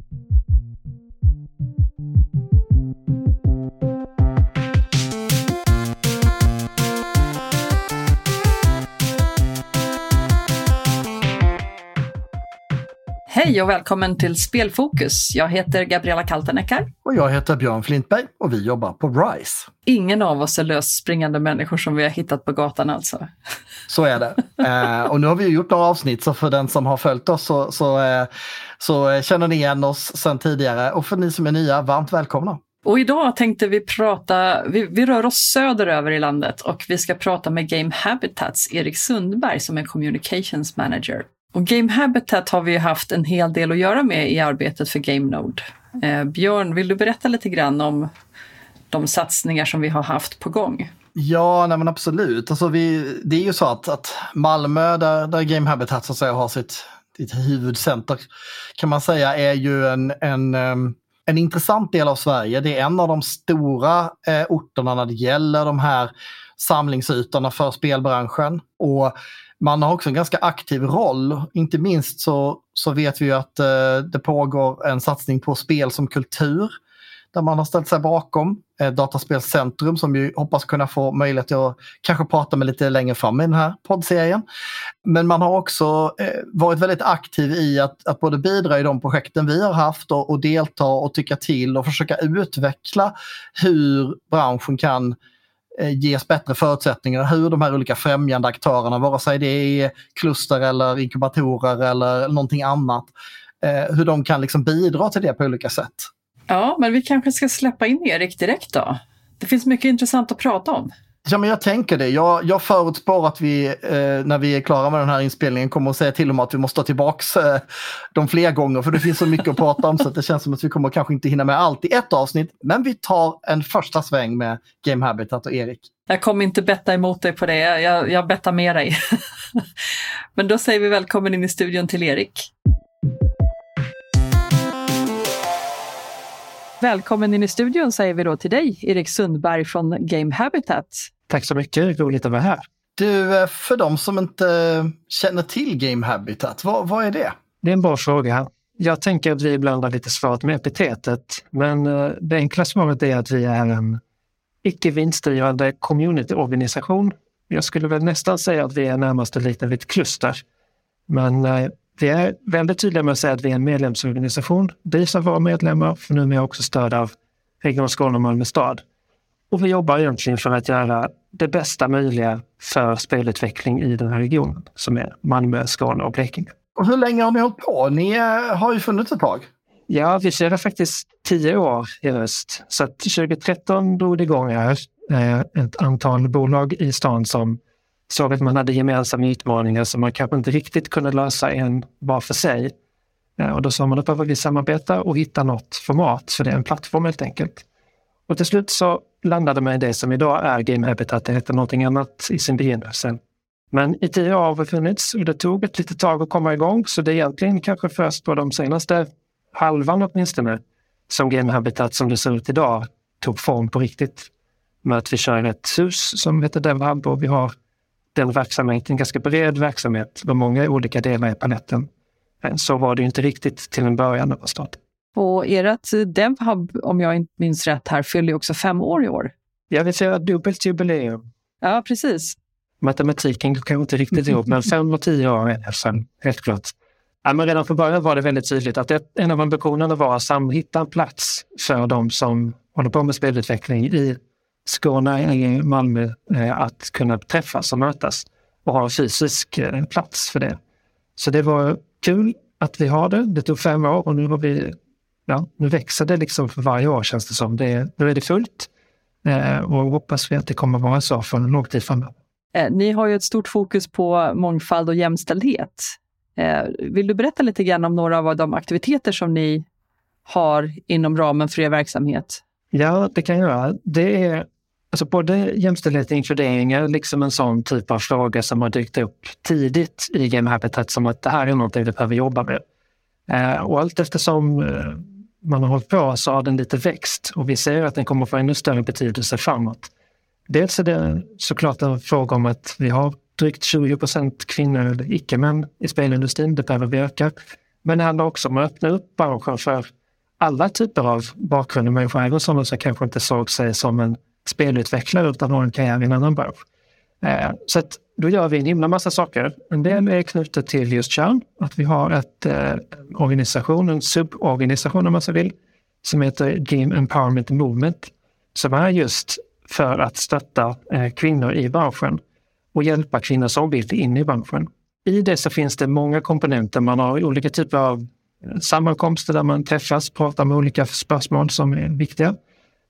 Thank you. Hej och välkommen till Spelfokus. Jag heter Gabriella Kalteneckar. Och jag heter Björn Flintberg och vi jobbar på RISE. Ingen av oss är lösspringande människor som vi har hittat på gatan alltså. Så är det. eh, och nu har vi gjort några avsnitt så för den som har följt oss så, så, eh, så känner ni igen oss sedan tidigare. Och för ni som är nya, varmt välkomna. Och idag tänkte vi prata, vi, vi, rör oss söderöver i landet och vi ska prata med Game Habitats Erik Sundberg som är Communications Manager. Och Game Habitat har vi haft en hel del att göra med i arbetet för GameNode. Eh, Björn, vill du berätta lite grann om de satsningar som vi har haft på gång? Ja, nej men absolut. Alltså vi, det är ju så att, att Malmö, där, där Game Habitat så att säga, har sitt, sitt huvudcenter, kan man säga är ju en, en, en intressant del av Sverige. Det är en av de stora eh, orterna när det gäller de här samlingsytorna för spelbranschen. Och man har också en ganska aktiv roll. Inte minst så, så vet vi ju att eh, det pågår en satsning på spel som kultur där man har ställt sig bakom. Eh, Dataspelscentrum som vi hoppas kunna få möjlighet att kanske prata med lite längre fram i den här poddserien. Men man har också eh, varit väldigt aktiv i att, att både bidra i de projekten vi har haft och, och delta och tycka till och försöka utveckla hur branschen kan Eh, Eh, ges bättre förutsättningar hur de här olika främjande aktörerna, vare sig det är kluster eller inkubatorer eller någonting annat, eh, hur de kan liksom bidra till det på olika sätt. Ja, men vi kanske ska släppa in Erik direkt då. Det finns mycket intressant att prata om. Ja, men jag tänker det. Jag, jag förutspår att vi, eh, när vi är klara med den här inspelningen, kommer att säga till om att vi måste ta tillbaka eh, dem fler gånger, för det finns så mycket att prata om så att det känns som att vi kommer kanske inte hinna med allt i ett avsnitt. Men vi tar en första sväng med Game Habitat och Erik. Jag kommer inte betta emot dig på det, jag, jag bettar med dig. men då säger vi välkommen in i studion till Erik. Välkommen in i studion säger vi då till dig, Erik Sundberg från Game Habitat. Tack så mycket, roligt att vara här. Du, eh, för de som inte känner till Game Habitat, vad, vad är det? Det är en bra fråga. Jag tänker att vi ibland har lite svårt med epitetet, men eh, det enkla svaret är att vi är en icke vinstdrivande communityorganisation. Jag skulle väl nästan säga att vi är närmast ett litet kluster. Men eh, vi är väldigt tydliga med att säga att vi är en medlemsorganisation, drivs av våra medlemmar, för numera också stöd av Region Skåne och Malmö stad. Och vi jobbar egentligen för att göra det bästa möjliga för spelutveckling i den här regionen som är Malmö, Skåne och Blekinge. Och hur länge har ni hållit på? Ni eh, har ju funnits ett tag. Ja, vi firar faktiskt tio år i höst. Så 2013 drog det igång här eh, ett antal bolag i stan som såg att man hade gemensamma utmaningar som man kanske inte riktigt kunde lösa en var för sig. Eh, och då sa man att behöver vi samarbeta och hitta något format för det, är en plattform helt enkelt. Och till slut så landade man i det som idag är Game Habitat. Det hette någonting annat i sin begynnelse. Men i tio år har vi funnits och det tog ett litet tag att komma igång. Så det är egentligen kanske först på de senaste halvan åtminstone som Game Habitat som det ser ut idag tog form på riktigt. Med att vi kör ett hus som heter DevHub och vi har den verksamheten, en ganska bred verksamhet med många olika delar i paletten. Så var det inte riktigt till en början av starten. Och ert DevHub, om jag inte minns rätt här, fyller också fem år i år. Ja, vi firar dubbelt jubileum. Ja, precis. Matematiken kan inte riktigt ihop, men fem och tio år är det sen, helt klart. Ja, men redan från början var det väldigt tydligt att ett, en av ambitionerna var att hitta en plats för de som håller på med spelutveckling i Skåne eller Malmö eh, att kunna träffas och mötas och ha en fysisk eh, plats för det. Så det var kul att vi har det. Det tog fem år och nu har vi ja, nu växer det liksom för varje år känns det som. Det, nu är det fullt eh, och hoppas vi att det kommer vara så för en lång tid framöver. Ni har ju ett stort fokus på mångfald och jämställdhet. Vill du berätta lite grann om några av de aktiviteter som ni har inom ramen för er verksamhet? Ja, det kan jag göra. Det är alltså både jämställdhet och inkludering är liksom en sån typ av fråga som har dykt upp tidigt i Game Habitat som att det här är någonting vi behöver jobba med. Eh, och allt eftersom eh, man har hållit på så har den lite växt och vi ser att den kommer få ännu större betydelse framåt. Dels är det såklart en fråga om att vi har drygt 20 procent kvinnor eller icke-män i spelindustrin. Det behöver vi öka. Men det handlar också om att öppna upp branschen för alla typer av bakgrunder, människor, även sådana som kanske inte såg sig som en spelutvecklare utan har en karriär i en annan bransch. Eh, så att då gör vi en himla massa saker. En del är knutet till just kön, att vi har ett, eh, en organisation, en suborganisation om man så vill, som heter Game Empowerment Movement, som är just för att stötta eh, kvinnor i branschen och hjälpa kvinnor som vill in i branschen. I det så finns det många komponenter. Man har olika typer av eh, sammankomster där man träffas, pratar med olika spörsmål som är viktiga.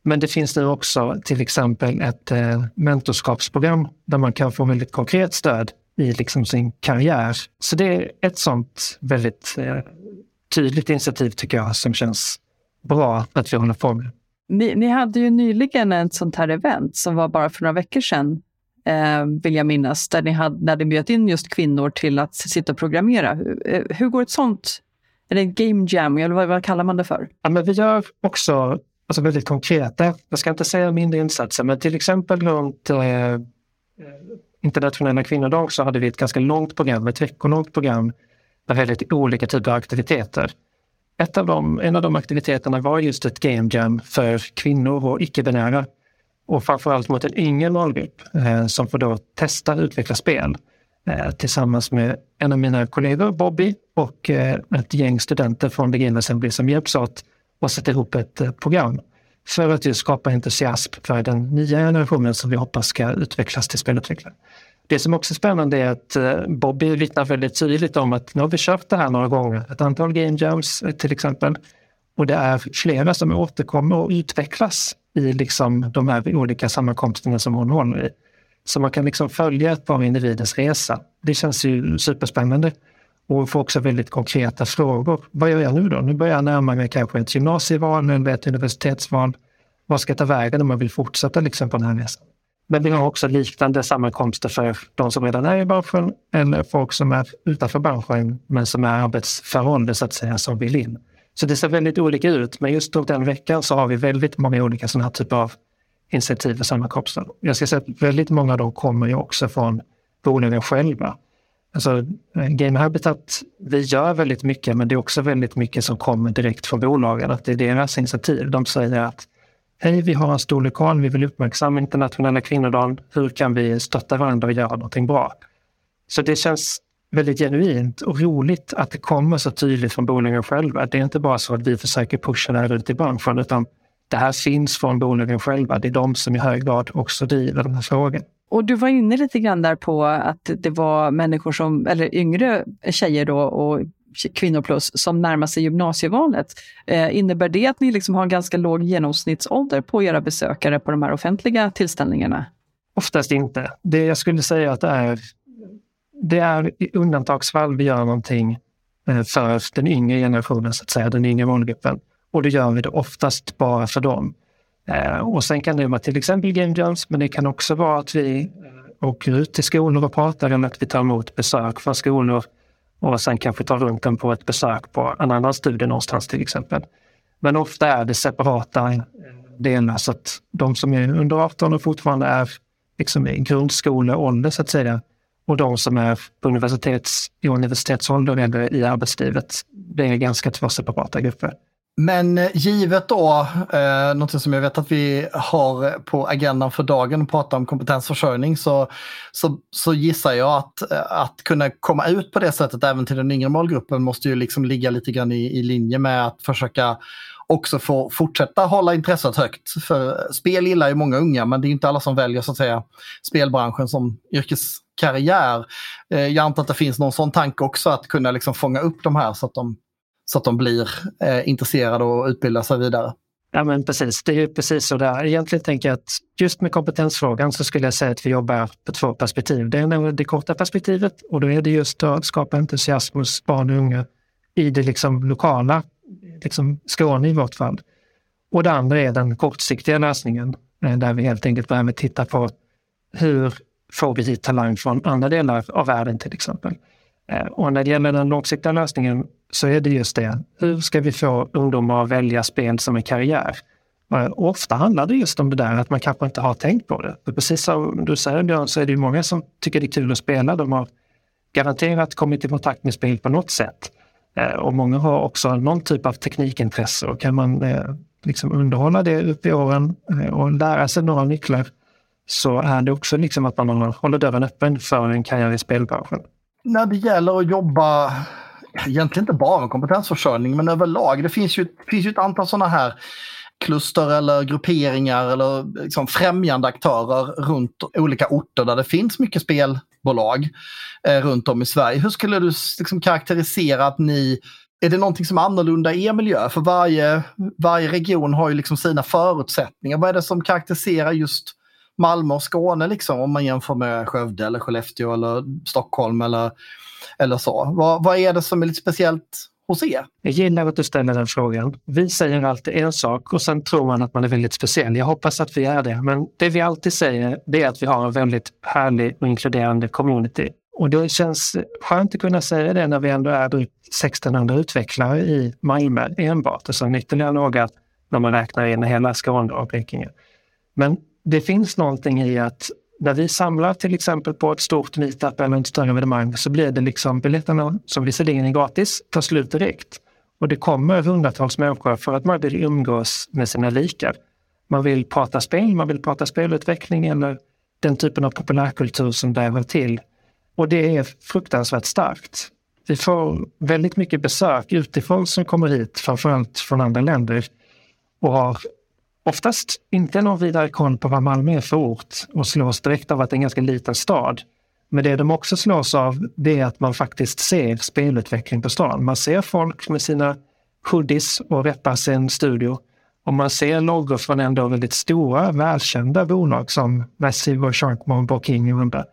Men det finns nu också till exempel ett eh, mentorskapsprogram där man kan få väldigt konkret stöd i liksom sin karriär. Så det är ett sånt väldigt eh, tydligt initiativ tycker jag som känns bra att vi håller på med. Ni, ni hade ju nyligen ett sånt här event som var bara för några veckor sedan, eh, vill jag minnas, där ni, hade, när ni bjöd in just kvinnor till att sitta och programmera. Hur, eh, hur går ett sånt är det en game jam, eller vad, vad, kallar man det för? Ja, men vi gör också alltså väldigt konkreta, jag ska inte säga mindre insatser, men till exempel runt eh, internationella kvinnodag så hade vi ett ganska långt program, ett veckolångt program med väldigt olika typer av aktiviteter. Ett av dem, en av de aktiviteterna var just ett game jam för kvinnor och icke-binära. Och framförallt mot en yngre målgrupp eh, som får då testa och utveckla spel eh, tillsammans med en av mina kollegor, Bobby, och eh, ett gäng studenter från The Game Assembly som hjälps åt och sätta ihop ett eh, program för att just skapa entusiasm för den nya generationen som vi hoppas ska utvecklas till spelutvecklare. Det som också är spännande är att eh, Bobby vittnar väldigt tydligt om att nu har vi kört det här några gånger, ett antal game jams eh, till exempel. Och det är flera som återkommer och utvecklas i liksom de här olika sammankomsterna som hon håller i. Så man kan liksom följa ett par individers resa. Det känns ju superspännande och får också väldigt konkreta frågor. Vad gör jag nu då? Nu börjar jag närma mig kanske ett gymnasieval eller ett universitetsval. Vad ska jag ta vägen om jag vill fortsätta liksom på den här resan? Men vi har också liknande sammankomster för de som redan är i branschen eller folk som är utanför branschen men som är arbetsför ålder så att säga, som vill in. Så det ser väldigt olika ut, men just den veckan så har vi väldigt många olika sådana här typer av initiativ och sammankomster. Jag ska säga att väldigt många av dem kommer ju också från bolagen själva. Alltså, eh, Game Habitat, vi gör väldigt mycket, men det är också väldigt mycket som kommer direkt från bolagen. Att det är deras initiativ. De säger att Hej, vi har en stor lokal, vi vill uppmärksamma internationella kvinnodagen. Hur kan vi stötta varandra och göra någonting bra? Så det känns väldigt genuint och roligt att det kommer så tydligt från bolagen själva. Det är inte bara så att vi försöker pusha det här ut i branschen, utan det här finns från bolagen själva. Det är de som i hög grad också driver den här frågan. Och du var inne lite grann där på att det var människor som, eller yngre tjejer då och kvinnor plus, som närmar sig gymnasievalet. Eh, innebär det att ni liksom har en ganska låg genomsnittsålder på era besökare på de här offentliga tillställningarna? Oftast inte. Det jag skulle säga att det är, det är i undantagsfall vi gör någonting eh, för den yngre generationen, så att säga, den yngre målgruppen. Och då gör vi det oftast bara för dem. Eh, och sen kan det vara till exempel game jams, men det kan också vara att vi eh, åker ut till skolor och pratar eller att vi tar emot besök från skolor och sen kanske tar runt dem på ett besök på en annan studie någonstans till exempel. Men ofta är det separata eh, delar så att de som är under 18 och fortfarande är liksom i grundskoleålder så att säga och de som är på universitets, i universitetsålder eller i arbetslivet, det är ganska två separata grupper. Men eh, givet då, eh, något som jag vet att vi har på agendan för dagen, prata om kompetensförsörjning, så, så, så gissar jag att, eh, att kunna komma ut på det sättet även till den yngre målgruppen måste ju liksom ligga lite grann i, i linje med att försöka också få fortsätta hålla intresset högt. För eh, spel gillar ju många unga, men det är inte alla som väljer så att säga spelbranschen som yrkeskarriär. Eh, jag antar att det finns någon sån tanke också att kunna liksom fånga upp de här så att de så att de blir eh, intresserade och utbildar sig vidare. Ja men precis, det är ju precis så där. Egentligen tänker jag att just med kompetensfrågan så skulle jag säga att vi jobbar på två perspektiv. Det är det korta perspektivet och då är det just att skapa entusiasm hos barn och unga i det liksom lokala, liksom Skåne i vårt fall. Och det andra är den kortsiktiga lösningen eh, där vi helt enkelt börjar med att titta på hur får vi hit talang från andra delar av världen till exempel. Eh, och när det gäller den långsiktiga lösningen så är det just det. Hur ska vi få ungdomar att välja spel som en karriär? Och ofta handlar det just om det där att man kanske inte har tänkt på det. För precis som du säger Björn så är det många som tycker det är kul att spela. De har garanterat kommit i kontakt med spel på något sätt. Eh, och många har också någon typ av teknikintresse och kan man eh, liksom underhålla det upp i åren och lära sig några nycklar så är det också liksom att man håller dörren öppen för en karriär i spelbranschen. När det gäller att jobba, egentligen inte bara med kompetensförsörjning, men överlag. Det finns ju, finns ju ett antal sådana här kluster eller grupperingar eller liksom främjande aktörer runt olika orter där det finns mycket spelbolag eh, runt om i Sverige. Hur skulle du liksom karaktärisera att ni är det någonting som är annorlunda i er miljö? För varje, varje region har ju liksom sina förutsättningar. Vad är det som karaktäriserar just Malmö och Skåne liksom, om man jämför med Skövde eller Skellefteå eller Stockholm eller, eller så? Vad, vad är det som är lite speciellt hos er? Jag gillar att du ställer den frågan. Vi säger alltid en sak och sen tror man att man är väldigt speciell. Jag hoppas att vi är det, men det vi alltid säger det är att vi har en väldigt härlig och inkluderande community. Och det känns skönt att kunna säga det när vi ändå är drygt 1600 utvecklare i Malmö enbart och sen ytterligare några när man räknar in hela Skåne och Blekinge. Men det finns någonting i att när vi samlar till exempel på ett stort meetup eller ett större evenemang så blir det liksom biljetterna som visserligen är gratis tar slut direkt. Och det kommer hundratals människor för att man vill umgås med sina likar. Man vill prata spel, man vill prata spelutveckling eller den typen av populärkultur som dräver till. Och det är fruktansvärt starkt. Vi får väldigt mycket besök utifrån som kommer hit, framförallt från andra länder och har oftast inte någon vidare koll på vad Malmö är för ort och slås direkt av att det är en ganska liten stad. Men det de också slås av det är att man faktiskt ser spelutveckling på stan. Man ser folk med sina hoodies och reppar sin studio. Och man ser loggor från ändå väldigt stora, välkända bolag som Massive och Sharkmob och King och andra.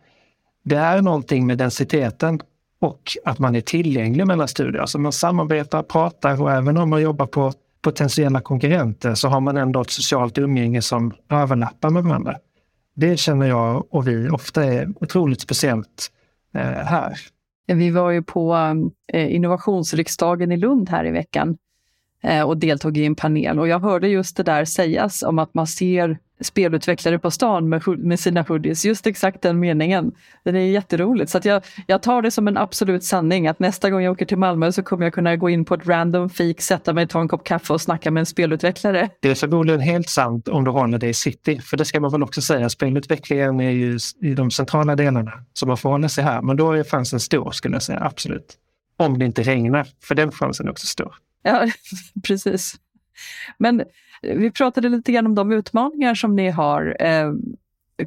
Det är någonting med densiteten och att man är tillgänglig mellan studier. Alltså man samarbetar, pratar och även om man jobbar på potentiella konkurrenter så har man ändå ett socialt umgänge som överlappar med varandra. Det känner jag och vi ofta är otroligt speciellt eh, här. Vi var ju på eh, innovationsriksdagen i Lund här i veckan Eh, och deltog i en panel och jag hörde just det där sägas om att man ser spelutvecklare på stan med, med sina hoodies. Just exakt den meningen. Det är jätteroligt. Så jag, jag tar det som en absolut sanning att nästa gång jag åker till Malmö så kommer jag kunna gå in på ett random fik, sätta mig, ta en kopp kaffe och snacka med en spelutvecklare. Det är förmodligen helt sant om du håller dig i city. För det ska man väl också säga, spelutvecklingen är ju i de centrala delarna. Så man får hålla sig här. Men då är chansen stor skulle jag säga, absolut. Om det inte regnar, för den chansen är också stor. Ja, precis. Men eh, vi pratade lite grann om de utmaningar som ni har. Eh,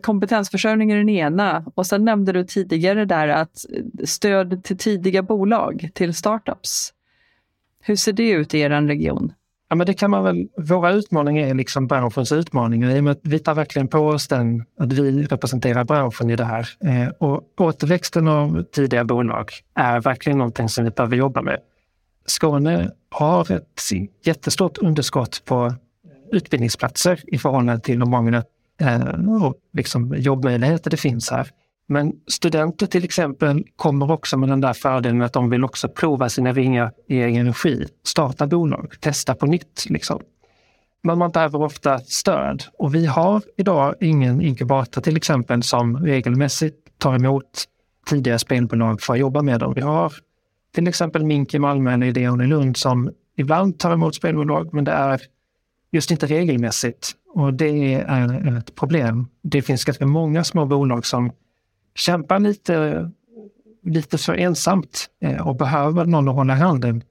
kompetensförsörjning är den ena och sen nämnde du tidigare där att stöd till tidiga bolag, till startups. Hur ser det ut i er region? Ja, men det kan man väl, våra utmaningar är liksom branschens utmaningar i och med att vi tar verkligen på oss den, att vi representerar branschen i det här. Eh, och återväxten av tidiga bolag är verkligen någonting som vi behöver jobba med. Skåne har ett jättestort underskott på utbildningsplatser i förhållande till hur många eh, liksom jobbmöjligheter det finns här. Men studenter till exempel kommer också med den där fördelen att de vill också prova sina vingar i egen regi, starta bolag, testa på nytt. Liksom. Men man behöver ofta stöd och vi har idag ingen inkubator till exempel som regelmässigt tar emot tidiga spelbolag för att jobba med dem. Vi har till exempel Mink i Malmö eller Ideon i Lund som ibland tar emot spelbolag men det är just inte regelmässigt. Och det är ett problem. Det finns ganska många små bolag som kämpar lite, lite för ensamt eh, och behöver någon att hålla handen.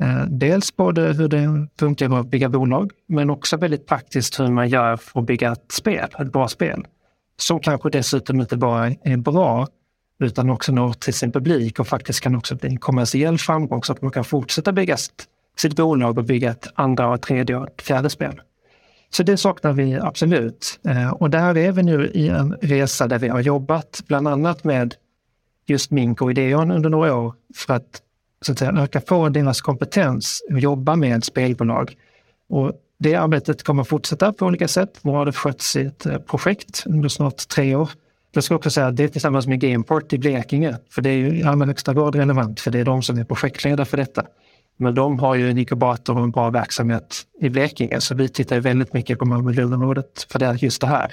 Eh, dels både hur det funkar att bygga bolag, men också väldigt praktiskt hur man gör för att bygga ett spel, ett bra spel. Som kanske dessutom inte bara är bra, utan också når till sin publik och faktiskt kan också bli en kommersiell framgång så att man kan fortsätta bygga sitt bolag och bygga ett andra, tredje och fjärde spel. Så det saknar vi absolut. Eh, och där är vi nu i en resa där vi har jobbat bland annat med just Mink och Ideon under några år för att, så att säga, öka på deras kompetens och jobba med spelbolag. Och det arbetet kommer fortsätta på olika sätt. Nu har det skötts i ett eh, projekt under snart tre år. Jag ska också säga att det är tillsammans med Gameport i Blekinge, för det är ju i allra högsta grad relevant, för det är de som är projektledare för detta. Men de har ju en inkubator och en bra verksamhet i Blekinge så vi tittar väldigt mycket på Malmö-Lundområdet för det är just det här.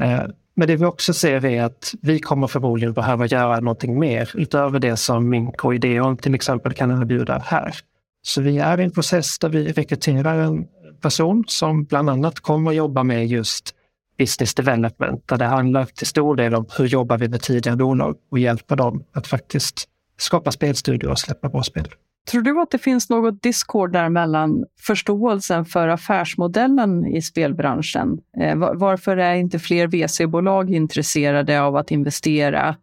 Eh, men det vi också ser är att vi kommer förmodligen behöva göra någonting mer utöver det som min och Ideon till exempel kan erbjuda här. Så vi är i en process där vi rekryterar en person som bland annat kommer jobba med just business development, där det handlar till stor del om hur jobbar vi med tidiga bolag och hjälpa dem att faktiskt skapa spelstudior och släppa bra spel. Tror du att det finns något discord där mellan förståelsen för affärsmodellen i spelbranschen? Eh, varför är inte fler VC-bolag intresserade av att investera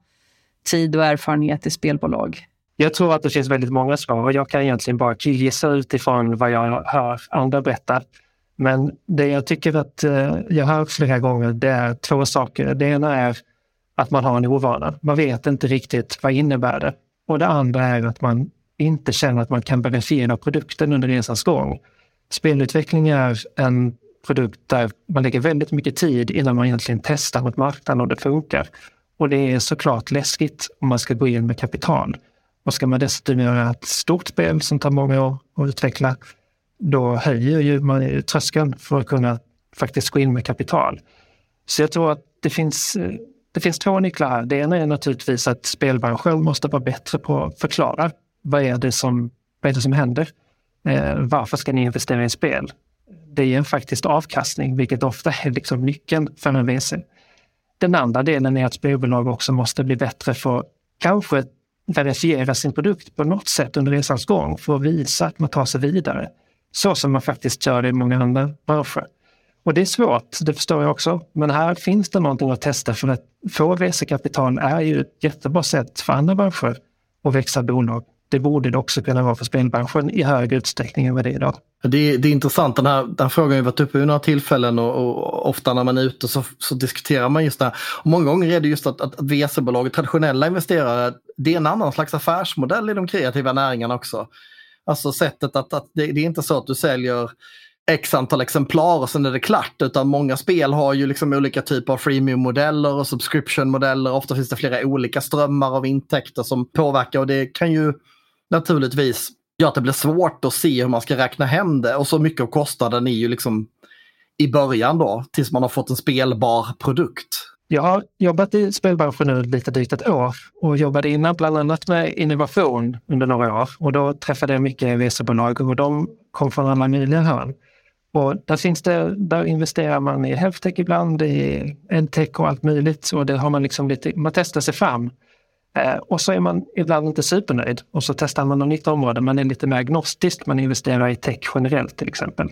tid och erfarenhet i spelbolag? Jag tror att det finns väldigt många svar och jag kan egentligen bara killgissa utifrån vad jag hör andra berätta. Men det jag tycker att eh, jag hör flera gånger, det är två saker. Det ena är att man har en ovana. Man vet inte riktigt vad innebär det. Och det andra är att man inte känner att man kan verifiera produkten under resans gång. Spelutveckling är en produkt där man lägger väldigt mycket tid innan man egentligen testar mot marknaden och det funkar. Och det är såklart läskigt om man ska gå in med kapital. Och ska man dessutom göra ett stort spel som tar många år att utveckla, då höjer ju man tröskeln för att kunna faktiskt gå in med kapital. Så jag tror att det finns, det finns två nycklar här. Det ena är naturligtvis att spelbranschen måste vara bättre på att förklara vad är det som, vad är det som händer? Eh, varför ska ni investera i spel? Det är en faktiskt avkastning, vilket ofta är liksom nyckeln för en VC. Den andra delen är att spelbolag också måste bli bättre för kanske verifiera sin produkt på något sätt under resans gång för att visa att man tar sig vidare. Så som man faktiskt gör det i många andra branscher. Och det är svårt, det förstår jag också. Men här finns det någonting att testa för att få resekapital är ju ett jättebra sätt för andra branscher att växa bolag. Det borde det också kunna vara för spelbranschen i högre utsträckning än vad det är idag. Det, det är intressant, den här, den här frågan har varit uppe vid några tillfällen och, och, ofta när man är ute så, så diskuterar man just det här. Och många gånger är det just att, att, att VC-bolag, traditionella investerare, det är en annan slags affärsmodell i de kreativa näringarna också. Alltså sättet att, att det, det är inte så att du säljer x antal exemplar och sen är det klart. Utan många spel har ju liksom olika typer av freemium-modeller och subscription-modeller. Ofta finns det flera olika strömmar av intäkter som påverkar och det kan ju naturligtvis göra att det blir svårt att se hur man ska räkna hem det. Och så mycket av kostnaden är ju liksom i början då, tills man har fått en spelbar produkt. Jag har jobbat i spelbranschen nu lite drygt ett år och jobbade innan bland annat med innovation under några år. Och då träffade jag mycket resebolag och de kom från alla möjliga hörn. Och där, finns det, där investerar man i healthtech ibland, i edtech och allt möjligt. Och det har man liksom lite, man testar sig fram. Eh, och så är man ibland inte supernöjd och så testar man något nytt område. Man är lite mer agnostisk, man investerar i tech generellt till exempel.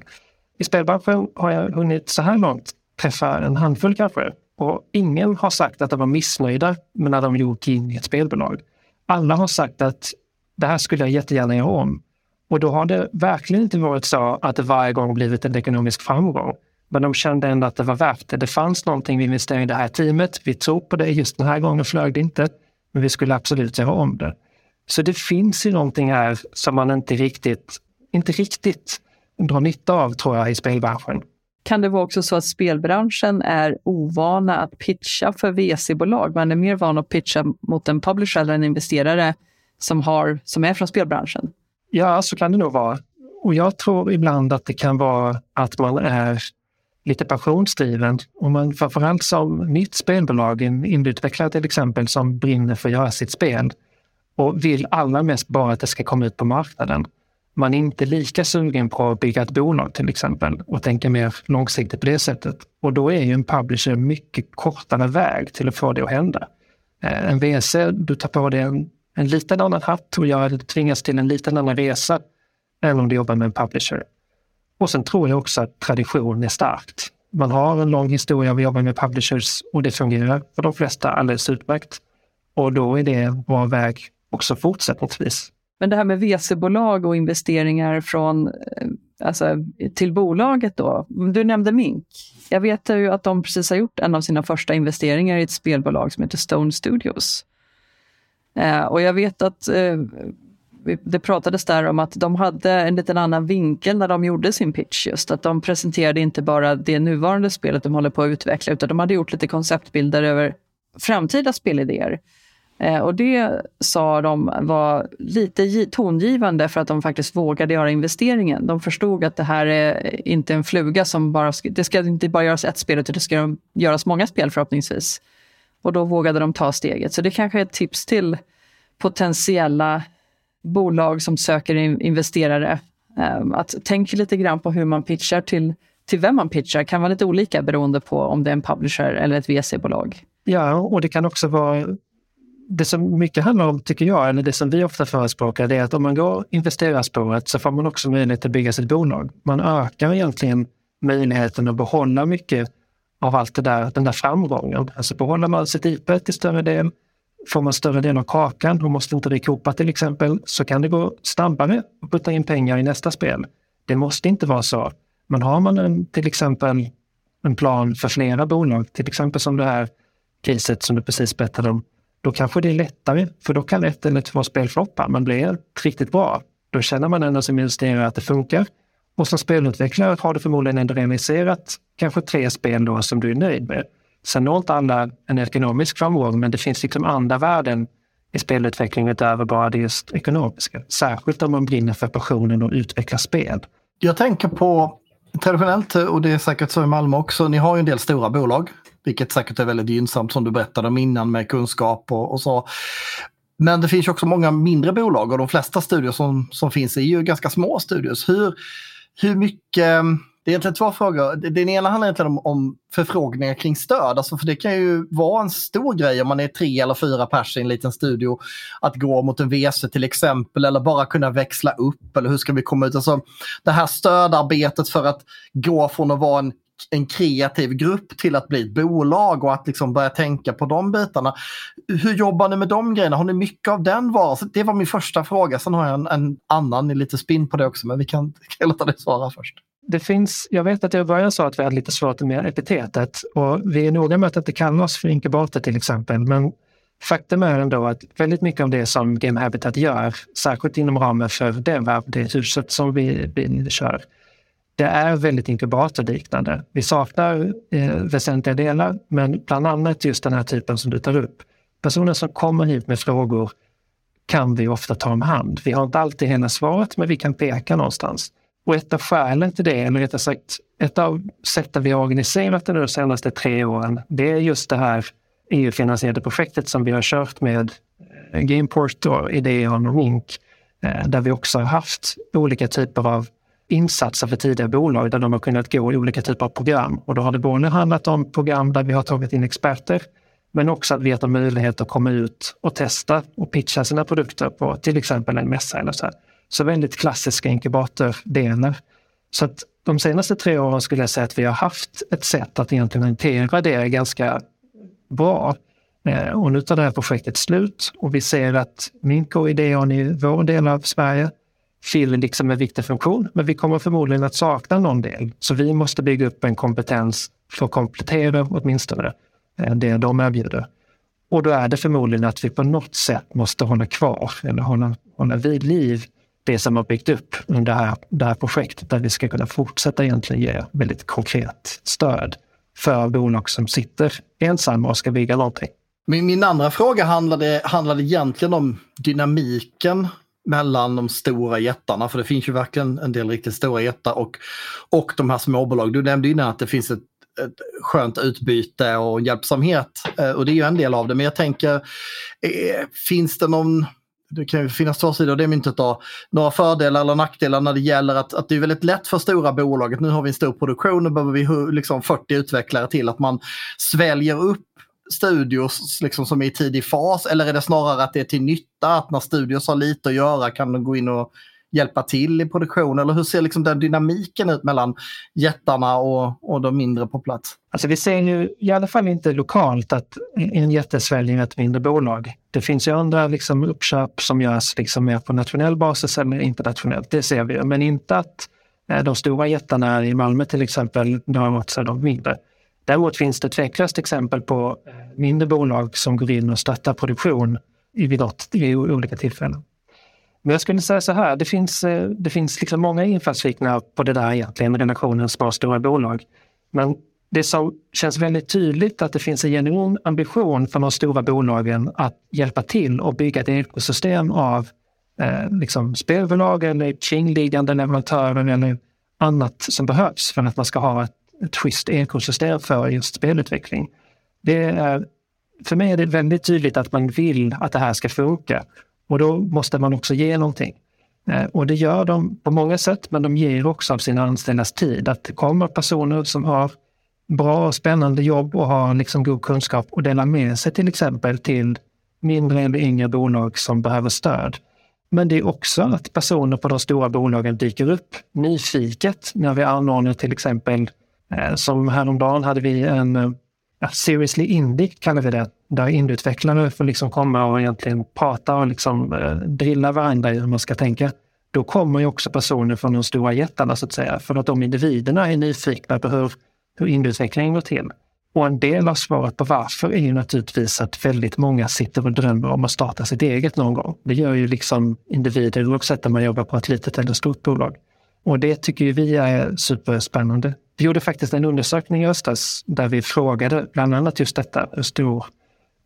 I spelbranschen har jag hunnit så här långt träffa en handfull kanske. Och ingen har sagt att de var missnöjda med när de gjorde in i ett spelbolag. Alla har sagt att det här skulle jag jättegärna göra om. Och då har det verkligen inte varit så att det varje gång blivit en ekonomisk framgång. Men de kände ändå att det var värt det. Det fanns någonting vi investerade i det här teamet. Vi tror på det. Just den här gången flög det inte. Men vi skulle absolut göra om det. Så det finns ju någonting här som man inte riktigt, inte riktigt drar nytta av tror jag i spelbranschen. Kan det vara också så att spelbranschen är ovana att pitcha för VC-bolag? Man är mer van att pitcha mot en publisher eller en investerare som, har, som är från spelbranschen? Ja, så kan det nog vara. Och jag tror ibland att det kan vara att man är lite passionsdriven. Och man framförallt som nytt spelbolag, en indieutvecklare till exempel, som brinner för att göra sitt spel och vill allra mest bara att det ska komma ut på marknaden. Man är inte lika sugen på att bygga ett bolag till exempel och tänka mer långsiktigt på det sättet. Och då är ju en publisher mycket kortare väg till att få det att hända. Eh, en VC, du tar på dig en, en liten annan hatt och jag tvingas till en liten annan resa än om du jobbar med en publisher. Och sen tror jag också att tradition är starkt. Man har en lång historia av att jobba med publishers och det fungerar för de flesta alldeles utmärkt. Och då är det en bra väg också fortsättningsvis. Men det här med VC-bolag och investeringar från, eh, alltså, till bolaget då. Du nämnde Mink. Jag vet ju att de precis har gjort en av sina första investeringar i ett spelbolag som heter Stone Studios. Eh, och jag vet att eh, det pratades där om att de hade en liten annan vinkel när de gjorde sin pitch. Just att de presenterade inte bara det nuvarande spelet de håller på att utveckla, utan de hade gjort lite konceptbilder över framtida spelidéer. Eh, och det sa de var lite tongivande för att de faktiskt vågade göra investeringen. De förstod att det här är inte en fluga som bara... Det ska inte bara göras ett spel, utan det ska göras många spel förhoppningsvis. Och då vågade de ta steget. Så det kanske är ett tips till potentiella bolag som söker investerare. Ehm, att tänka lite grann på hur man pitchar till, till vem man pitchar. Det kan vara lite olika beroende på om det är en publisher eller ett VC-bolag. Ja, och det kan också vara det som mycket handlar om, tycker jag, eller det som vi ofta förespråkar, det är att om man går investerarspåret så får man också möjlighet att bygga sitt bolag. Man ökar egentligen möjligheten att behålla mycket av allt det där, den där framgången. Alltså behåller man sitt IP till större del, får man större del av kakan och måste inte det kopa till exempel, så kan det gå snabbare att putta in pengar i nästa spel. Det måste inte vara så. Men har man en, till exempel en plan för flera bolag, till exempel som det här caset som du precis berättade om, då kanske det är lättare, för då kan ett eller två spel floppa, men blir riktigt bra, då känner man ändå som investerare att det funkar. Och som spelutvecklare har du förmodligen ändå realiserat kanske tre spel då som du är nöjd med. Sen når inte alla en ekonomisk framgång, men det finns liksom andra värden i spelutveckling utöver bara det just ekonomiska. Särskilt om man brinner för passionen att utveckla spel. Jag tänker på traditionellt, och det är säkert så i Malmö också, ni har ju en del stora bolag. Vilket säkert är väldigt gynnsamt som du berättade om innan med kunskap och, och så. Men det finns också många mindre bolag och de flesta studier som, som finns är ju ganska små studios. Hur, hur mycket mm, det är egentligen två frågor. Den ena handlar egentligen om, om förfrågningar kring stöd. Alltså för det kan ju vara en stor grej om man är tre eller fyra pers i en liten studio. Att gå mot en WC till exempel eller bara kunna växla upp. Eller hur ska vi komma ut? Alltså, det här stödarbetet för att gå från att vara en en kreativ grupp till att bli ett bolag och att liksom börja tänka på de bitarna. Hur jobbar ni med de grejerna? Har ni mycket av den varan? Det var min första fråga. Sen har jag en, en annan, lite spinn på det också, men vi kan, kan låta dig svara först. Det finns, jag vet att jag i början sa att vi hade lite svårt med epitetet och vi är noga med att inte kalla oss för inkubator till exempel. Men faktum är ändå att väldigt mycket av det som Game Habitat gör, särskilt inom ramen för det, det huset som vi, vi kör, det är väldigt inkubatorliknande. Vi saknar eh, väsentliga delar, men bland annat just den här typen som du tar upp. Personer som kommer hit med frågor kan vi ofta ta om hand. Vi har inte alltid hela svaret, men vi kan peka någonstans. Och ett av skälen till det, eller rättare sagt ett av sätten vi har organiserat det nu de senaste tre åren, det är just det här EU-finansierade projektet som vi har kört med eh, Gameport och Ideon och Rink, eh, där vi också har haft olika typer av insatser för tidiga bolag där de har kunnat gå i olika typer av program. Och då har det både handlat om program där vi har tagit in experter, men också att vi har möjlighet att komma ut och testa och pitcha sina produkter på till exempel en mässa eller så. Här. Så väldigt klassiska inkubatordelar. Så att de senaste tre åren skulle jag säga att vi har haft ett sätt att egentligen hantera det ganska bra. Eh, och nu tar det här projektet slut och vi ser att Minko och Ideon i vår del av Sverige fyller liksom en viktig funktion, men vi kommer förmodligen att sakna någon del. Så vi måste bygga upp en kompetens för att komplettera åtminstone eh, det de erbjuder. Och då är det förmodligen att vi på något sätt måste hålla kvar eller hålla, hålla vid liv det som har byggt upp under det här, det här projektet där vi ska kunna fortsätta egentligen ge väldigt konkret stöd för bolag som sitter ensamma och ska bygga någonting. Min, min andra fråga handlade, handlade egentligen om dynamiken mellan de stora jättarna, för det finns ju verkligen en del riktigt stora jättar och, och de här småbolag. Du nämnde innan att det finns ett, ett skönt utbyte och hjälpsamhet eh, och det är ju en del av det. Men jag tänker, eh, finns det någon det kan ju finnas två sidor det myntet då. Några fördelar eller nackdelar när det gäller att, att det är väldigt lätt för stora bolaget. Nu har vi en stor produktion, nu behöver vi liksom 40 utvecklare till. Att man sväljer upp studios liksom som är i tidig fas eller är det snarare att det är till nytta att när studios har lite att göra kan de gå in och hjälpa till i produktion? Eller hur ser liksom den dynamiken ut mellan jättarna och, och de mindre på plats? Alltså vi ser ju i alla fall inte lokalt att en jätte sväljer ett mindre bolag. Det finns ju andra liksom uppköp som görs liksom mer på nationell basis eller internationellt, det ser vi. Men inte att eh, de stora jättarna i Malmö till exempel drar åt sig de mindre. Däremot finns det tveklöst exempel på eh, mindre bolag som går in och stöttar produktion vid, något, vid olika tillfällen. Men jag skulle säga så här, det finns, eh, det finns liksom många infallsvinklar på det där egentligen, relationen små stora bolag. Men det som känns väldigt tydligt att det finns en genuin ambition från de stora bolagen att hjälpa till och bygga ett ekosystem av eh, liksom spelbolag eller kringliggande leverantörer eller annat som behövs för att man ska ha ett, ett schysst ekosystem för just spelutveckling. Det är, för mig är det väldigt tydligt att man vill att det här ska funka och då måste man också ge någonting. Eh, och det gör de på många sätt, men de ger också av sina anställdas tid. Att det kommer personer som har bra och spännande jobb och har liksom god kunskap och delar med sig till exempel till mindre eller yngre bolag som behöver stöd. Men det är också att personer på de stora bolagen dyker upp nyfiket när vi anordnar till exempel, Eh, som häromdagen hade vi en eh, ja, Seriously Indic, kallar vi det, där indutvecklare får liksom komma och egentligen prata och liksom eh, drilla varandra i hur man ska tänka. Då kommer ju också personer från de stora jättarna så att säga, för att de individerna är nyfikna på hur, hur indieutvecklingen går till. Och en del av svaret på varför är ju naturligtvis att väldigt många sitter och drömmer om att starta sitt eget någon gång. Det gör ju liksom individer oavsett om man jobbar på ett litet eller stort bolag. Och det tycker ju vi är superspännande. Vi gjorde faktiskt en undersökning i höstas där vi frågade bland annat just detta. Hur stor,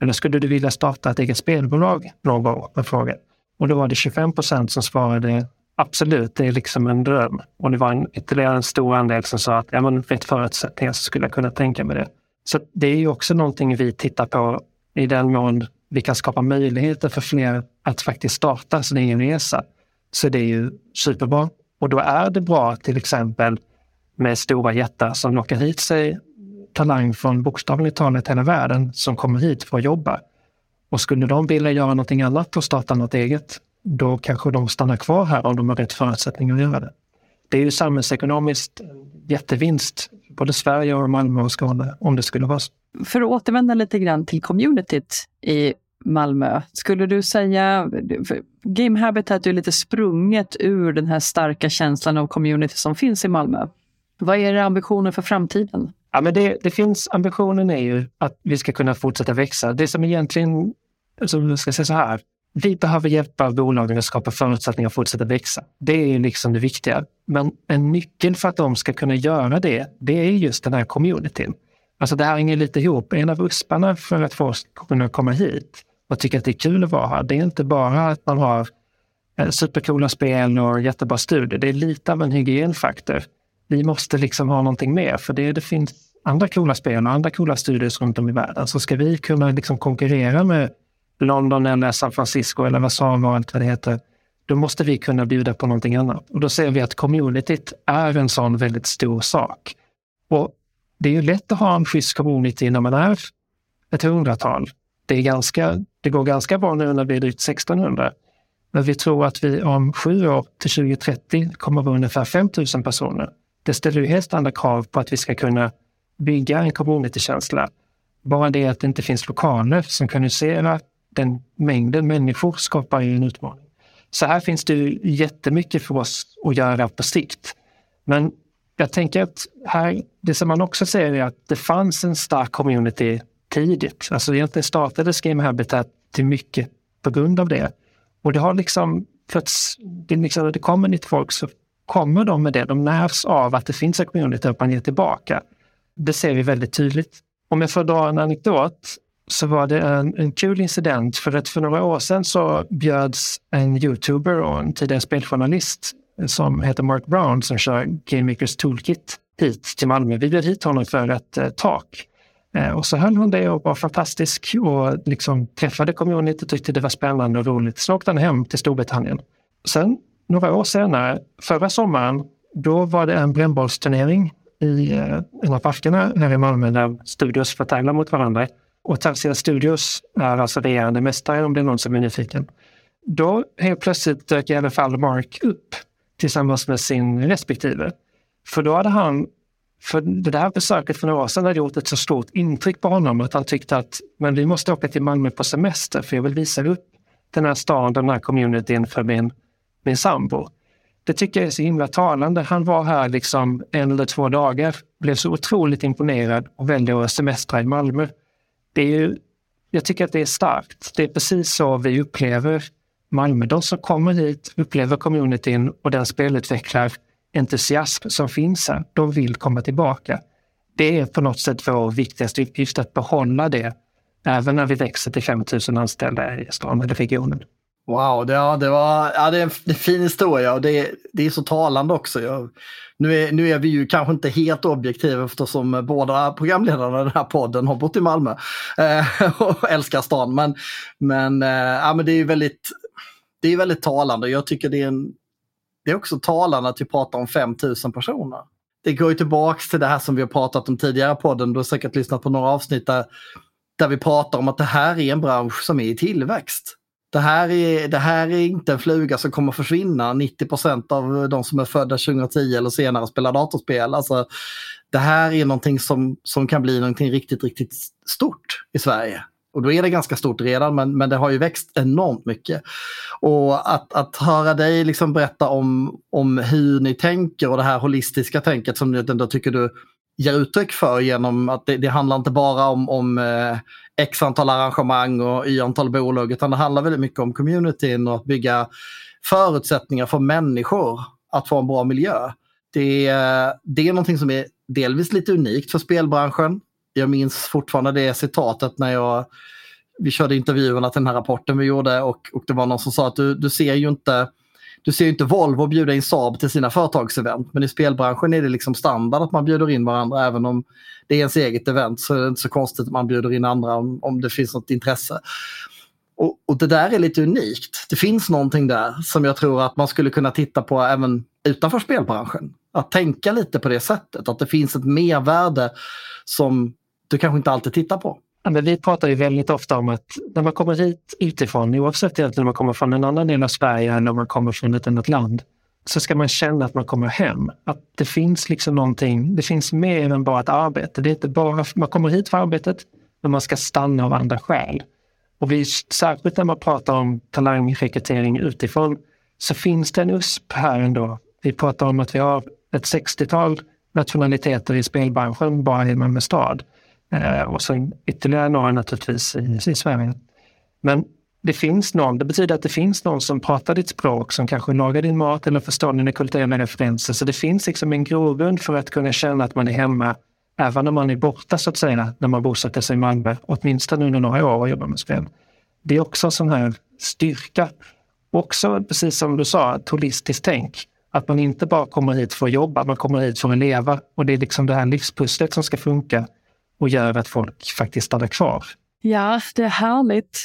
eller skulle du vilja starta ett eget spelbolag någon gång? Och då var det 25 procent som svarade absolut, det är liksom en dröm. Och det var en, ytterligare en stor andel som sa att ja, men rätt förutsättningar så skulle jag kunna tänka mig det. Så det är ju också någonting vi tittar på i den mån vi kan skapa möjligheter för fler att faktiskt starta sin egen resa. Så det är ju superbra. Och då är det bra till exempel med stora jättar som lockar hit sig talang från bokstavligt talat hela världen som kommer hit för att jobba. Och skulle de vilja göra någonting annat och starta något eget, då kanske de stannar kvar här om de har rätt förutsättningar att göra det. Det är ju samhällsekonomiskt jättevinst, både Sverige och Malmö och Skåne, om det skulle vara så. För att återvända lite grann till communityt i Malmö, skulle du säga, Game Habitat är lite sprunget ur den här starka känslan av community som finns i Malmö. Vad är era ambitioner för framtiden? Ja, men det, det finns, ambitionen är ju att vi ska kunna fortsätta växa. Det som egentligen, alltså, ska säga så här, vi behöver hjälpa bolagen att skapa förutsättningar att fortsätta växa. Det är liksom det viktiga. Men en nyckel för att de ska kunna göra det, det är just den här communityn. Alltså det här hänger lite ihop. En av usparna för att få kunna komma hit och tycka att det är kul att vara här, det är inte bara att man har eh, supercoola spel och jättebra studier. Det är lite av en hygienfaktor. Vi måste liksom ha någonting mer, för det, det finns andra coola spel och andra coola studios runt om i världen. Så ska vi kunna liksom konkurrera med London eller San Francisco eller Warszawa och allt vad det heter, då måste vi kunna bjuda på någonting annat. Och då ser vi att communityt är en sån väldigt stor sak. Och det är ju lätt att ha en schysst community när man är ett hundratal. Det, är ganska, det går ganska bra nu när vi är drygt 1600. Men vi tror att vi om sju år till 2030 kommer att vara ungefär 5000 personer. Det ställer ju helt andra krav på att vi ska kunna bygga en communitykänsla. Bara det att det inte finns lokaler som kan husera den mängden människor skapar ju en utmaning. Så här finns det ju jättemycket för oss att göra på sikt. Men jag tänker att här, det som man också ser är att det fanns en stark community tidigt. Alltså egentligen startades Game Habitat till mycket på grund av det. Och det har liksom fötts, det, liksom, det kommer nytt folk så kommer de med det. De närs av att det finns en community och man ger tillbaka. Det ser vi väldigt tydligt. Om jag får dra en anekdot så var det en, en kul incident för att för några år sedan så bjöds en youtuber och en tidigare speljournalist som heter Mark Brown som kör Game Makers Toolkit hit till Malmö. Vi bjöd hit honom för ett eh, tak. Eh, och så höll hon det och var fantastisk och liksom träffade communityt och tyckte det var spännande och roligt. Så åkte han hem till Storbritannien. Sen några år senare, förra sommaren, då var det en brännbollsturnering i eh, en av parkerna här i Malmö där studios får tävla mot varandra. Och Tarsia Studios är alltså regerande mästare om det är någon som är nyfiken. Då helt plötsligt dök i alla fall Mark upp tillsammans med sin respektive. För då hade han, för det där besöket för några år sedan hade gjort ett så stort intryck på honom att han tyckte att men vi måste åka till Malmö på semester för jag vill visa upp den här staden, den här communityn för min, min sambo. Det tycker jag är så himla talande. Han var här liksom en eller två dagar, blev så otroligt imponerad och väljer att semestra i Malmö det är ju, jag tycker att det är starkt. Det är precis så vi upplever Malmö. De som kommer hit upplever communityn och den spelutvecklar entusiasm som finns här. De vill komma tillbaka. det är på något sätt vår viktigaste uppgift att behålla det även när vi växer till 5 000 anställda i stan eller regionen. Wow, det, ja, det, var, ja, det, är en, det är fin historia och det, det är så talande också. Jag, nu, är, nu är vi ju kanske inte helt objektiva eftersom båda programledarna i den här podden har bott i Malmö eh, och älskar stan. Men, men, eh, ja, men det är väldigt, det är väldigt talande. Jag tycker det är, en, det är också talande att vi pratar om 5000 personer. Det går ju tillbaks till det här som vi har pratat om tidigare i podden. Du har säkert lyssnat på några avsnitt där, där vi pratar om att det här är en bransch som är i tillväxt. Det här, är, det här är inte en fluga som kommer försvinna. 90% av de som är födda 2010 eller senare spelar datorspel. Alltså, det här är någonting som, som kan bli någonting riktigt, riktigt stort i Sverige. Och då är det ganska stort redan men, men det har ju växt enormt mycket. Och att, att höra dig liksom berätta om, om hur ni tänker och det här holistiska tänket som du ändå tycker du ger uttryck för genom att det, det handlar inte bara om, om eh, x antal arrangemang och y antal bolag utan det handlar väldigt mycket om communityn och att bygga förutsättningar för människor att få en bra miljö. Det, det är någonting som är delvis lite unikt för spelbranschen. Jag minns fortfarande det citatet när jag vi körde intervjuerna till den här rapporten vi gjorde och, och det var någon som sa att du, du ser ju inte du ser inte Volvo bjuda in Saab till sina företagsevent men i spelbranschen är det liksom standard att man bjuder in varandra även om det är ens eget event så är det inte så konstigt att man bjuder in andra om, om det finns något intresse. Och, och, det där är lite unikt. Det finns någonting där som jag tror att man skulle kunna titta på även utanför spelbranschen. Att tänka lite på det sättet, att det finns ett mervärde som du kanske inte alltid tittar på. Men vi pratar ju väldigt ofta om att när man kommer hit utifrån, oavsett om man kommer från en annan del av Sverige eller om man kommer från ett annat land, så ska man känna att man kommer hem. Att det finns liksom någonting, det finns mer än bara ett arbete. Det är inte bara, man kommer hit för arbetet, men man ska stanna av andra skäl. Och vi, särskilt när man pratar om talangrekrytering utifrån, så finns det en USP här ändå. Vi pratar om att vi har ett 60-tal nationaliteter i spelbranschen bara i Malmö stad. Eh, och sen ytterligare några naturligtvis i, i Sverige. Men det finns någon, det betyder att det finns någon som pratar ditt språk, som kanske lagar din mat eller förstår dina kulturella referenser. Så det finns liksom en grogrund för att kunna känna att man är hemma även när man är borta så att säga, när man bosätter sig i Malmö, åtminstone under några år och jobbar med spel. Det är också en sån här styrka. Också precis som du sa, ett holistiskt tänk. Att man inte bara kommer hit för att jobba, man kommer hit för att leva. Och det är liksom det här livspusslet som ska funka och gör att folk faktiskt stannar kvar. Ja, det är härligt.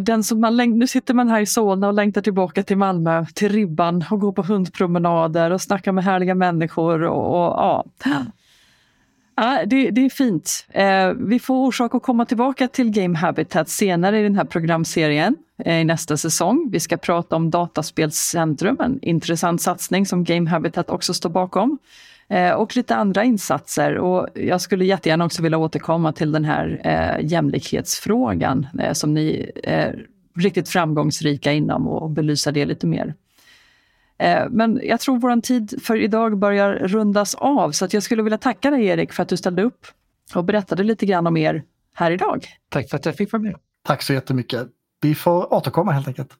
Den som man nu sitter man här i Solna och längtar tillbaka till Malmö, till Ribban och går på hundpromenader och snackar med härliga människor. Och, och ja. Ja, det, det är fint. Eh, vi får orsak att komma tillbaka till Game Habitat senare i den här programserien eh, i nästa säsong. Vi ska prata om Dataspelscentrum, en intressant satsning som Game Habitat också står bakom. Eh, och lite andra insatser. Och jag skulle jättegärna också vilja återkomma till den här eh, jämlikhetsfrågan eh, som ni är riktigt framgångsrika inom och belysa det lite mer. Eh, men jag tror vår tid för idag börjar rundas av så att jag skulle vilja tacka dig Erik för att du ställde upp och berättade lite grann om er här idag. Tack för att jag fick vara med. Tack så jättemycket. Vi får återkomma helt enkelt.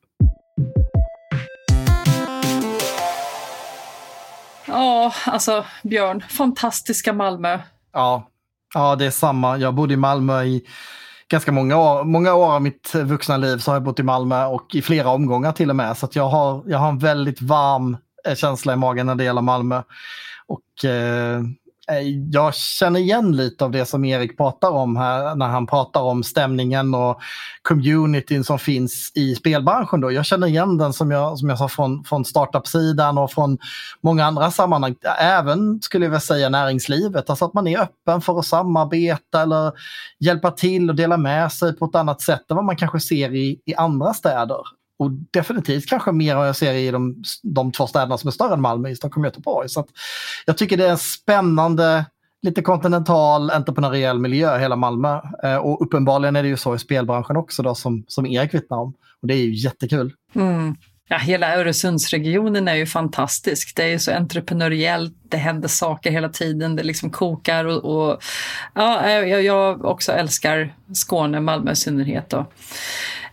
Ja, alltså Björn, fantastiska Malmö. Ja, ja, det är samma. Jag bodde i Malmö i ganska många år. Många år av mitt vuxna liv så har jag bott i Malmö och i flera omgångar till och med. Så jag, har, jag har en väldigt varm eh, känsla i magen när det gäller Malmö. Och Eh, Eh, jag känner igen lite av det som Erik pratar om här när han pratar om stämningen och communityn som finns i spelbranschen. Då. Jag känner igen den som jag, som jag sa från, från startup-sidan och från många andra sammanhang. Även skulle jag vilja säga näringslivet, alltså att man är öppen för att samarbeta eller hjälpa till och dela med sig på ett annat sätt än vad man kanske ser i, i andra städer. Och definitivt kanske mer än jag ser i de, de två städerna som är större än Malmö, i Stockholm och Göteborg. Så jag tycker det är en spännande, lite kontinental, entreprenöriell miljö hela Malmö. Eh, och uppenbarligen är det ju så i spelbranschen också då, som, som Erik vittnar om. Och det är ju jättekul. Mm. Ja, hela Öresundsregionen är ju fantastisk. Det är ju så entreprenöriellt, det händer saker hela tiden, det liksom kokar och, och ja, jag, jag också älskar Skåne, Malmö i synnerhet. Då.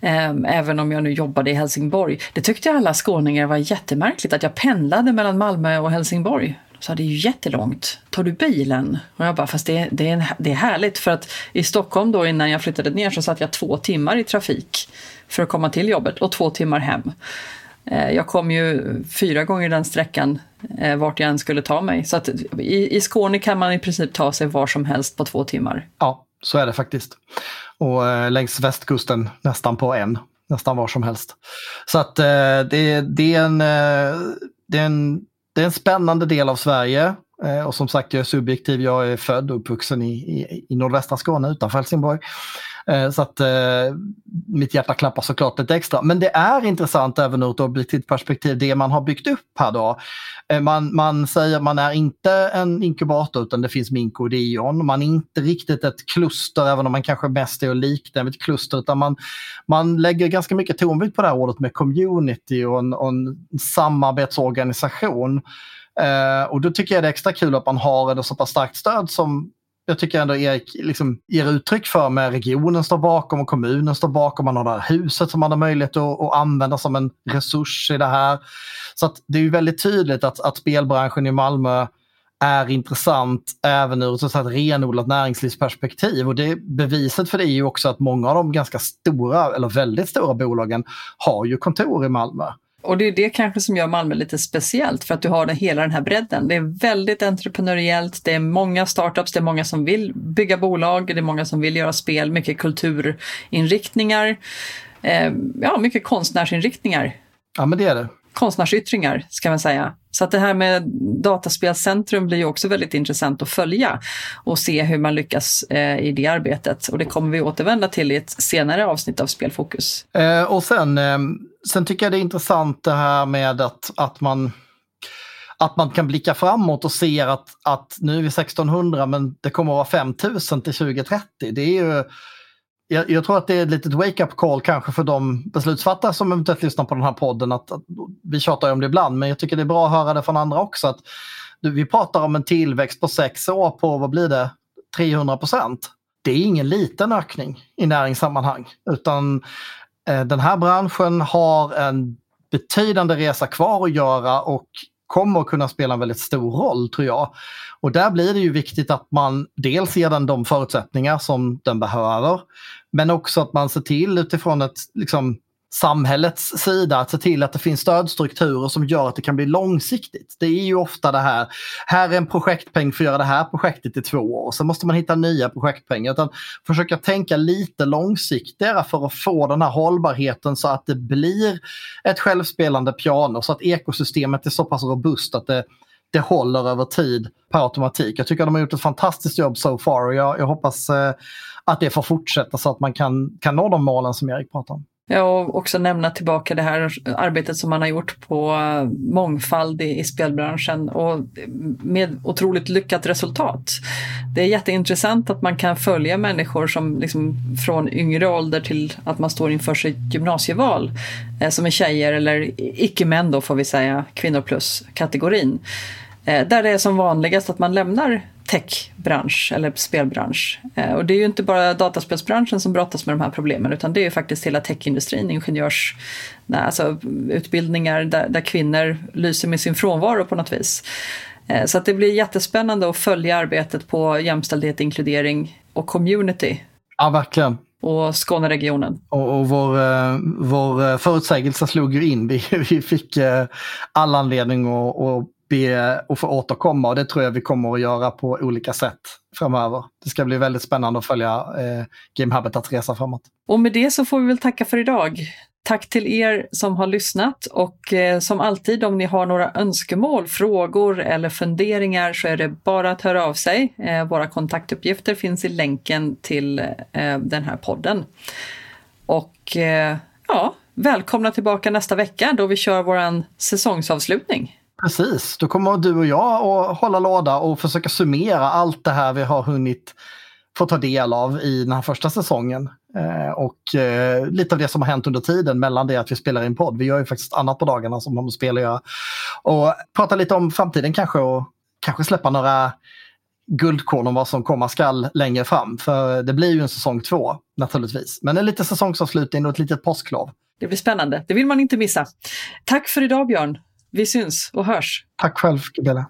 Ehm, även om jag nu jobbade i Helsingborg. Det tyckte alla skåningar var jättemärkligt att jag pendlade mellan Malmö och Helsingborg. sa det är ju jättelångt. Tar du bilen? Och jag bara, fast det, det, är en, det är härligt för att i Stockholm då innan jag flyttade ner så satt jag två timmar i trafik för att komma till jobbet och två timmar hem. Eh, jag kom ju fyra gånger den sträckan eh, vart jag än skulle ta mig. Så att i, i Skåne kan man i princip ta sig var som helst på två timmar. Ja, så är det faktiskt. Och eh, längs västkusten nästan på en, nästan var som helst. Så att det, det, är en, det, är en, det är en spännande del av Sverige. Och som sagt, jag är subjektiv. Jag är född och uppvuxen i, i, i nordvästra Skåne utanför Helsingborg. Eh, så att eh, mitt hjärta klappar såklart lite extra. Men det är intressant även ur ett objektivt perspektiv, det man har byggt upp här då. Eh, man, man säger att man är inte en inkubator utan det finns Minko och Dion. Man är inte riktigt ett kluster även om man kanske mest är att likna vid ett kluster utan man, man lägger ganska mycket tonvikt på det här ordet med community och en, och en samarbetsorganisation. Uh, och då tycker jag det är extra kul att man har ett så pass starkt stöd som jag tycker ändå Erik liksom ger uttryck för med regionen står bakom och kommunen står bakom. Man har det här huset som man har möjlighet att, att använda som en resurs i det här. Så att det är ju väldigt tydligt att, att spelbranschen i Malmö är intressant även ur så ett renodlat näringslivsperspektiv. Och det, beviset för det är ju också att många av de ganska stora, eller väldigt stora bolagen har ju kontor i Malmö. Och det är det kanske som gör Malmö lite speciellt för att du har den, hela den här bredden. Det är väldigt entreprenöriellt, det är många startups, det är många som vill bygga bolag, det är många som vill göra spel, mycket kulturinriktningar, eh, ja mycket konstnärsinriktningar. Ja men det är det. Konstnärsyttringar ska man säga. Så att det här med dataspelscentrum blir ju också väldigt intressant att följa och se hur man lyckas eh, i det arbetet. Och det kommer vi återvända till i ett senare avsnitt av Spelfokus. Eh, och sen, eh, sen tycker jag det är intressant det här med att, att man att man kan blicka framåt och se att, att nu är vi 1600 men det kommer att vara 5000 till 2030. Det är ju jag, jag, tror att det är ett litet wake-up call kanske för de beslutsfattare som eventuellt lyssnar på den här podden. Att, att, vi tjatar ju om det ibland, men jag tycker det är bra att höra det från andra också. Att, vi pratar om en tillväxt på sex år på, vad blir det, 300 procent. Det är ingen liten ökning i näringssammanhang, utan eh, den här branschen har en betydande resa kvar att göra och kommer att kunna spela en väldigt stor roll tror jag. Och där blir det ju viktigt att man dels ger den de förutsättningar som den behöver, men också att man ser till utifrån ett liksom, samhällets sida att se till att det finns stödstrukturer som gör att det kan bli långsiktigt. Det är ju ofta det här, här är en projektpeng för att göra det här projektet i två år. Sen måste man hitta nya projektpengar. Utan försöka tänka lite långsiktigare för att få den här hållbarheten så att det blir ett självspelande piano så att ekosystemet är så pass robust att det, det håller över tid per automatik. Jag tycker de har gjort ett fantastiskt jobb so far och jag, jag hoppas eh, att det får fortsätta så att man kan, kan nå de målen som Erik pratar om. Ja, och också nämna tillbaka det här arbetet som man har gjort på eh, mångfald i, i spelbranschen och med otroligt lyckat resultat. Det är jätteintressant att man kan följa människor som liksom från yngre ålder till att man står inför sitt gymnasieval eh, som är tjejer eller icke-män då får vi säga, kvinnor plus-kategorin. Eh, där det är som vanligast att man lämnar techbransch eller spelbransch. Eh, och det är ju inte bara dataspelsbranschen som brottas med de här problemen utan det är ju faktiskt hela techindustrin, ingenjörs, alltså utbildningar där, där kvinnor lyser med sin frånvaro på något vis. Eh, så att det blir jättespännande att följa arbetet på jämställdhet, inkludering och community. Ja, verkligen och Skåneregionen. Och, och vår, eh, vår förutsägelse slog ju in. Vi, vi fick all anledning att, att be och få återkomma och det tror jag vi kommer att göra på olika sätt framöver. Det ska bli väldigt spännande att följa eh, Game Habitats resa framåt. Och med det så får vi väl tacka för idag. Tack till er som har lyssnat och eh, som alltid om ni har några önskemål, frågor eller funderingar så är det bara att höra av sig. Eh, våra kontaktuppgifter finns i länken till eh, den här podden. Och eh, ja, välkomna tillbaka nästa vecka då vi kör våran säsongsavslutning. Precis, då kommer du och jag att hålla låda och försöka summera allt det här vi har hunnit få ta del av i den här första säsongen. Eh, och eh, lite av det som har hänt under tiden mellan det att vi spelar in podd. Vi gör ju faktiskt annat på dagarna som har med spel att göra. Och prata lite om framtiden kanske och kanske släppa några guldkorn om vad som komma skall längre fram. För det blir ju en säsong två naturligtvis. Men en liten säsongsavslutning och ett litet påsklov. Det blir spännande, det vill man inte missa. Tack för idag Björn. Vi syns och hörs. Tack själv, Gabriella.